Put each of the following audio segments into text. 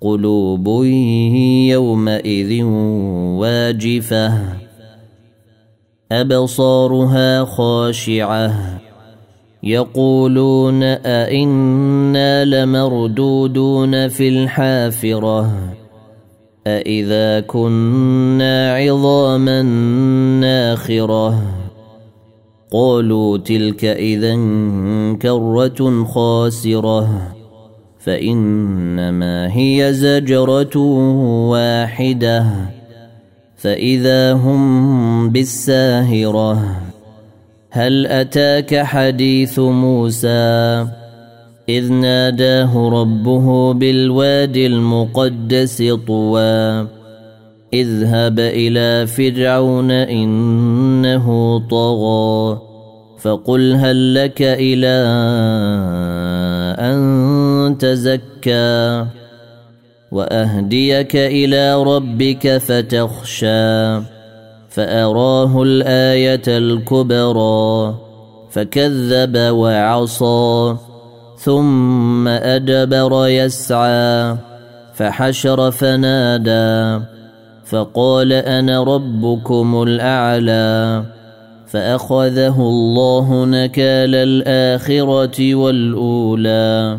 قلوب يومئذ واجفة. أبصارها خاشعة. يقولون أئنا لمردودون في الحافرة. أإذا كنا عظاما ناخرة. قالوا تلك إذا كرة خاسرة. فإنما هي زجرة واحدة. فإذا هم بالساهرة هل أتاك حديث موسى؟ إذ ناداه ربه بالواد المقدس طوى اذهب إلى فرعون إنه طغى فقل هل لك أن تزكى وأهديك إلى ربك فتخشى فأراه الآية الكبرى فكذب وعصى ثم أدبر يسعى فحشر فنادى فقال أنا ربكم الأعلى فأخذه الله نكال الآخرة والأولى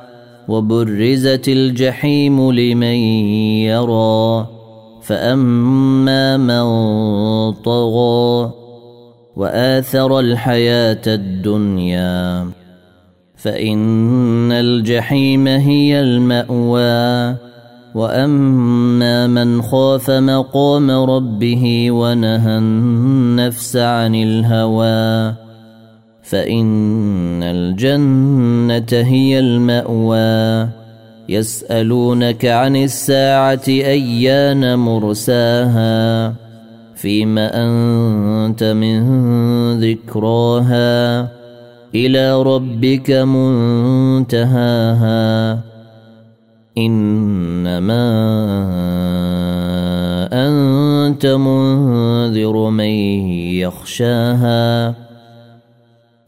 وبرزت الجحيم لمن يرى. فأما من طغى وآثر الحياة الدنيا فإن الجحيم هي المأوى. وأما من خاف مقام ربه ونهى النفس عن الهوى. فإن الجنة هي المأوى. يسألونك عن الساعة أيان مرساها. فيم أنت من ذكراها. إلى ربك منتهاها. إنما أنت منذر من يخشاها.